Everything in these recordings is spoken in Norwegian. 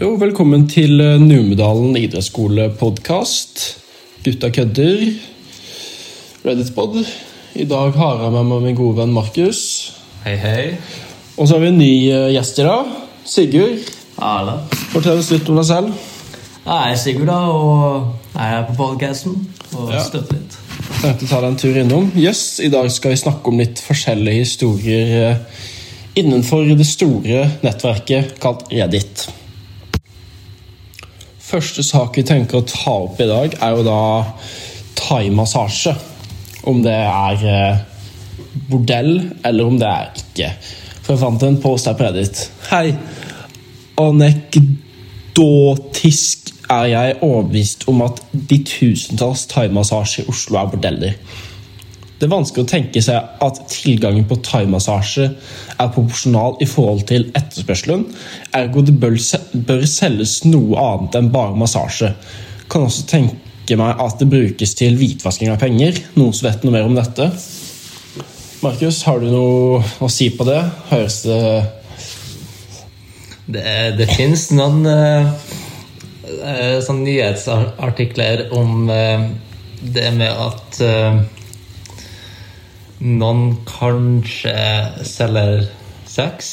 Jo, velkommen til eh, Numedalen idrettsskole-podkast. Gutta kødder. Reddit-pod. I dag har jeg med meg min gode venn Markus. Hei, hei. Og så har vi en ny eh, gjest i dag. Sigurd. Hallo. Fortell oss litt om deg selv. Jeg er Sigurd, da, og jeg er på podcasten og Ja. støtter litt. Tenkte å ta deg en tur innom. Yes, I dag skal vi snakke om litt forskjellige historier eh, innenfor det store nettverket kalt Reddit. Første sak vi tenker å ta opp i dag, er jo da thaimassasje. Om det er eh, bordell, eller om det er ikke. For jeg fant en post her på Reddit. Hei. Anekdotisk er jeg overbevist om at de tusentalls thaimassasjer i Oslo er bordeller. Det er vanskelig å tenke seg at tilgangen på thaimassasje er proporsjonal i forhold til etterspørselen, ergo det bør, selges noe annet enn bare massasje. Kan også tenke meg at det brukes til hvitvasking av penger. Noen som vet noe mer om dette? Markus, har du noe å si på det? Høres det Det, det fins noen uh, sånn nyhetsartikler om uh, det med at eh, noen kanskje selger sex.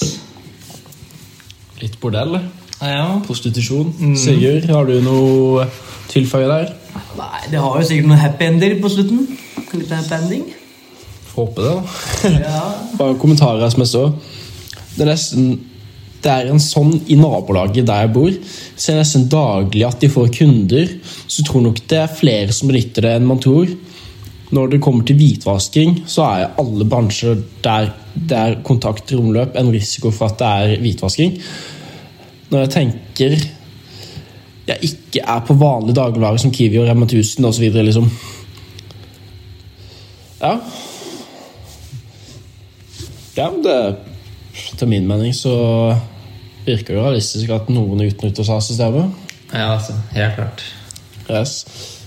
litt bordell? Ja. Prostitusjon? Sigurd, har du noe tilføye der? Nei, Det har jo sikkert noen happy ender på slutten. Litt happy ending. Får håpe det, da. Ja. Bare kommentarer her som jeg så. Det er nesten det er en sånn i nabolaget der jeg bor. Ser nesten daglig at de får kunder. Så tror nok det er flere som benytter det enn man tror. Når det kommer til hvitvasking, så er alle bransjer der det er kontakt i omløp, en risiko for at det er hvitvasking. Når jeg tenker jeg ikke er på vanlige dagligvarer som Kiwi og Rema 1000 osv., liksom. Ja. Ja, det Til min mening så virker det realistisk at noen utnytter seg av systemet. ja, altså. Helt klart. Yes.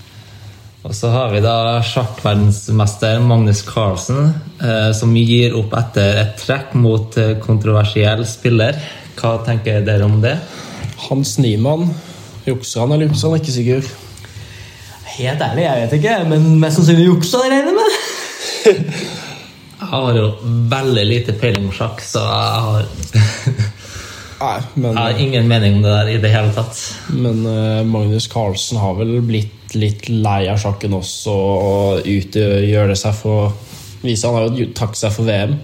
Og så har vi da sjakkverdensmester Magnus Carlsen, eh, som gir opp etter et trekk mot eh, kontroversiell spiller. Hva tenker dere om det? Hans Niemann. Jukser han eller jukser han ikke, Sigurd? Helt ærlig, jeg vet ikke, men mest sannsynlig juksa, jeg regner med. Jeg har jo veldig lite peiling på sjakk, så jeg har, Nei, men, jeg har ingen mening om det der i det hele tatt. men uh, Magnus Carlsen har vel blitt litt lei av sjakken også og utgjør det seg for vise Han har jo takket seg for VM.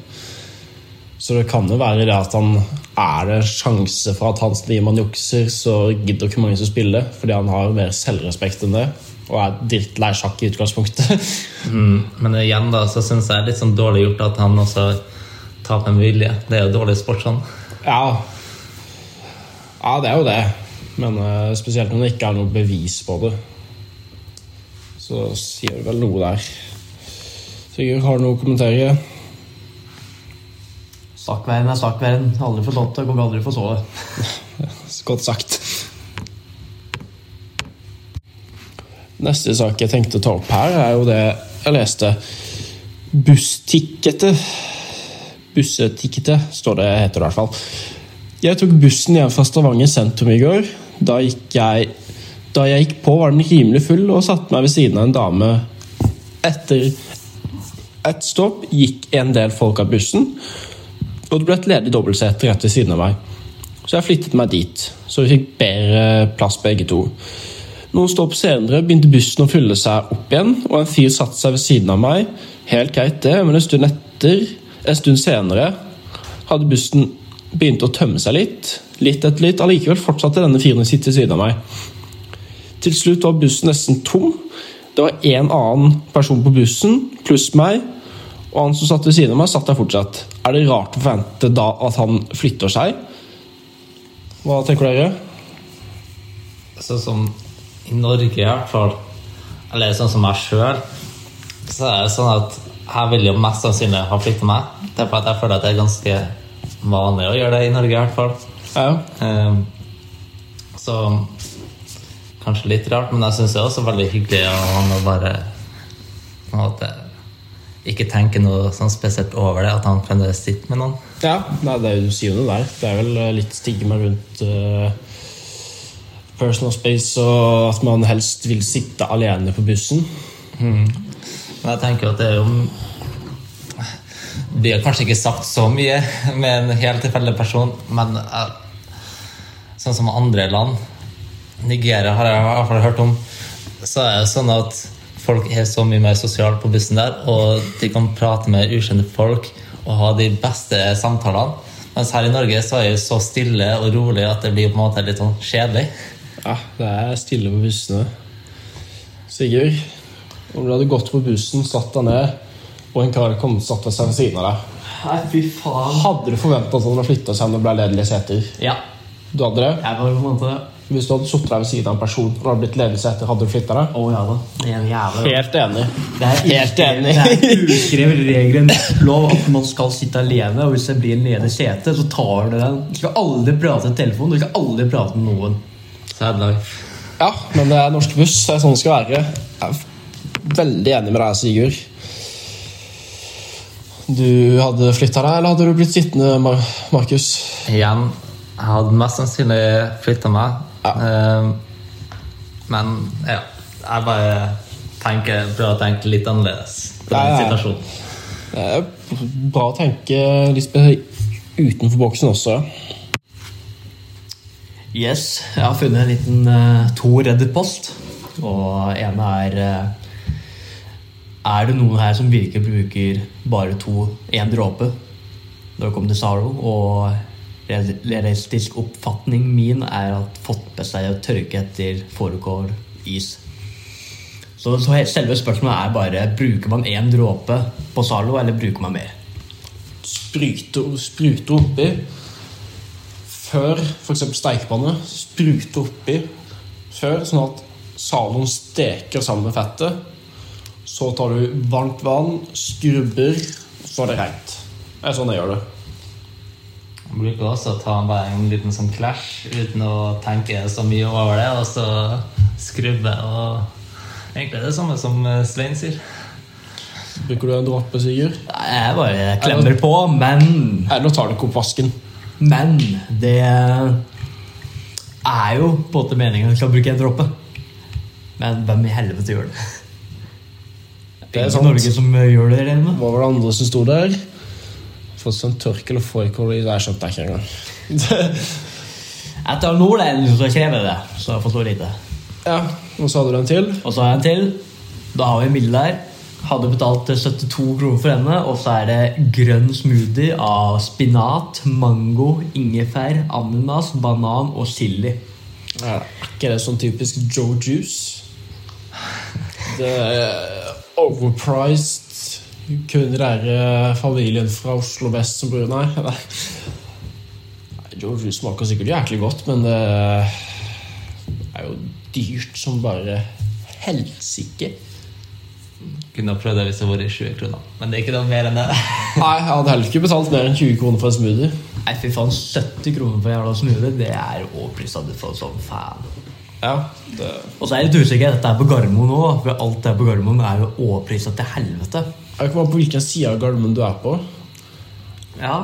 Så det kan jo være det at han er det sjanse for at Hans Niemann jukser, så gidder ikke mange som spiller, fordi han har mer selvrespekt enn det. Og er drittlei sjakk i utgangspunktet. Mm. Men igjen da, så syns jeg det er litt sånn dårlig gjort at han også taper med vilje. Det er jo dårlig sport sånn. Ja. ja, det er jo det. Men eh, spesielt når det ikke er noe bevis på det. Så sier det vel noe der. Sigurd, har du noe å kommentere? Sakkverden er sakkverden. Aldri få låte, kommer aldri få sove. Godt sagt. Neste sak jeg tenkte å ta opp her, er jo det jeg leste. Busstikketet. Bussetikketet, står det, heter det i hvert fall. Jeg tok bussen hjem fra Stavanger sentrum i går. Da, gikk jeg, da jeg gikk på, var den rimelig full og satte meg ved siden av en dame. Etter et stopp gikk en del folk av bussen, og det ble et ledig dobbeltsete rett ved siden av meg. Så jeg flyttet meg dit, så vi fikk bedre plass begge to. Noen stopp senere begynte bussen å fylle seg opp igjen, og en fyr satte seg ved siden av meg. Helt greit det, men en stund etter, en stund senere, hadde bussen begynt å tømme seg litt. Litt etter litt, allikevel fortsatte denne fyren å sitte ved siden av meg. Til slutt var bussen nesten tom. Det var en annen person på bussen, pluss meg, og han som satt ved siden av meg, satt der fortsatt. Er det rart å forvente da at han flytter seg? Hva tenker dere? Sånn som i Norge i hvert fall, eller sånn som meg sjøl, så er det sånn at jeg vil jo mest sannsynlig ha flytta meg. Det er fordi jeg føler at det er ganske vanlig å gjøre det i Norge i hvert fall. Ja, Ehm, Så kanskje litt rart, men jeg syns det er også veldig hyggelig av han å bare måte ikke tenke noe sånn spesielt over det, at han fremdeles sitter med noen. Ja, nei, det er jo du sier jo det der. Det er vel eh, litt stigma rundt uh, personal space, og at man helst vil sitte alene på bussen. Men jeg tenker at det er jo Vi har kanskje ikke sagt så mye med en helt tilfeldig person, men uh, sånn som andre land Nigeria har jeg i hvert fall hørt om. Så er det sånn at folk er så mye mer sosiale på bussen der, og de kan prate med ukjente folk og ha de beste samtalene. Mens her i Norge så er det så stille og rolig at det blir på en måte litt sånn kjedelig. Ja, det er stille på bussene. Sigurd, om du hadde gått på bussen, satt deg ned, og en kar kom og satt seg ved siden av deg, Nei, fy faen. hadde du forventa at han hadde flytta seg når det ble ledige seter? Ja, Du hadde det? jeg var på en måte Hvis du hadde sittet ved siden av en person og hadde blitt ledelse etter, hadde du flytta deg? Oh, ja da. Det er en jævla Helt enig. Det er Helt enig. Det er uskrevet regel norsk lov at man skal sitte alene. Og hvis det blir en ledig sete, så tar du den. Du skal aldri prate i telefonen. Du skal aldri prate med noen. Sad life. Ja, men det er norsk buss. Det er sånn det skal være. Jeg er veldig enig med deg, Sigurd. Du hadde flytta deg, eller hadde du blitt sittende, Markus? Igjen, jeg hadde mest sannsynlig flytta meg. Ja. Eh, men ja, jeg bare tenker, prøver å tenke litt annerledes på den ja, situasjonen. Det er bra å tenke litt utenfor boksen også. Yes, jeg har funnet en liten uh, to Reddit-post. Og ene er uh, Er det noen her som virkelig bruker bare to én dråpe når det kommer til Zaro? Og realistisk oppfatning min er at med seg å tørke etter fårikål, is. Så, så selve spørsmålet er bare bruker man én dråpe på Zalo, eller bruker man mer? Sprute, sprute oppi før f.eks. stekepanne. Sprute oppi før, sånn at Zaloen steker sammen med fettet. Så tar du varmt vann, skrubber, så er det rent. Det er sånn jeg gjør det. Bruker også å ta bare en liten sånn clash uten å tenke så mye over det, og så skrubbe og Egentlig er det samme som eh, Svein sier. Bruker du en dråpe, Sigurd? Jeg bare klemmer på, men Eller tar du ikke opp vasken? Men det er jo på en måte meningen at vi skal bruke en dråpe. Men hvem i helvete gjør det? Det er i sant. Norge som gjør det. Hva var det andre som sto der? Fått sånn tørkel eller fårikål i? Det Jeg skjønte det ikke engang. Etter Nordland som krever det, så jeg forsto lite. ja, og så hadde du en til. Og så har jeg en til. Da har vi Mille der. Hadde betalt 72 kroner for henne. Og så er det grønn smoothie av spinat, mango, ingefær, ananas, banan og chili. Er ikke det sånn typisk Joe Juice? Det er overpriced. Kun den der eh, familien fra Oslo vest som bruker Nei. nei. Nei, smaker sikkert jæklig godt, men det er jo dyrt som bare helsike. Kunne ha prøvd det hvis det var i 20 kroner, men det er ikke noe mer enn det. Nei, jeg hadde heller ikke betalt mer enn 20 kroner for en smoothie. Nei, fy faen, 70 kroner for en jævla smoothie, det er overprisa for sånn fan. Ja, det Og så er jeg litt usikker. Dette er på Gardermoen nå, for alt det er på Gardermoen er jo overprisa til helvete. Jeg vet ikke på hvilken side av Gardermoen du er på. Ja,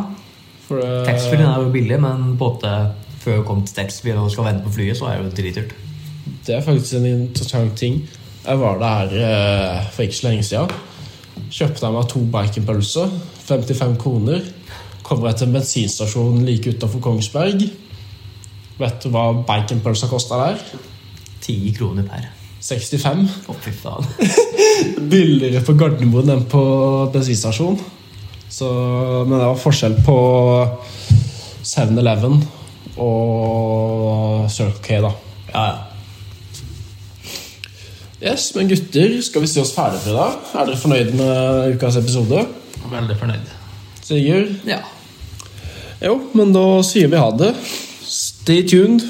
For det, Taxfree er jo billig, men på en før jeg kom til taxfree og skal vente på flyet, så er det jo dritdyrt. Det er faktisk en interessant ting. Jeg var der eh, for ikke så lenge siden. Kjøpte jeg meg to baconpølser. 55 kroner. Kommer jeg til en bensinstasjon like utenfor Kongsberg. Vet du hva baconpølsa kosta der? 10 kroner per. 65. Å, fy faen. Billigere på Gardermoen enn på bensinstasjon. Så, men det var forskjell på 7-Eleven og Circle K, da. Ja, ja. Yes, men gutter, skal vi si oss ferdig for i dag? Er dere fornøyd med ukas episode? Veldig fornøyd. Sigurd? ja. Jo, men da sier vi ha det. Stay tuned.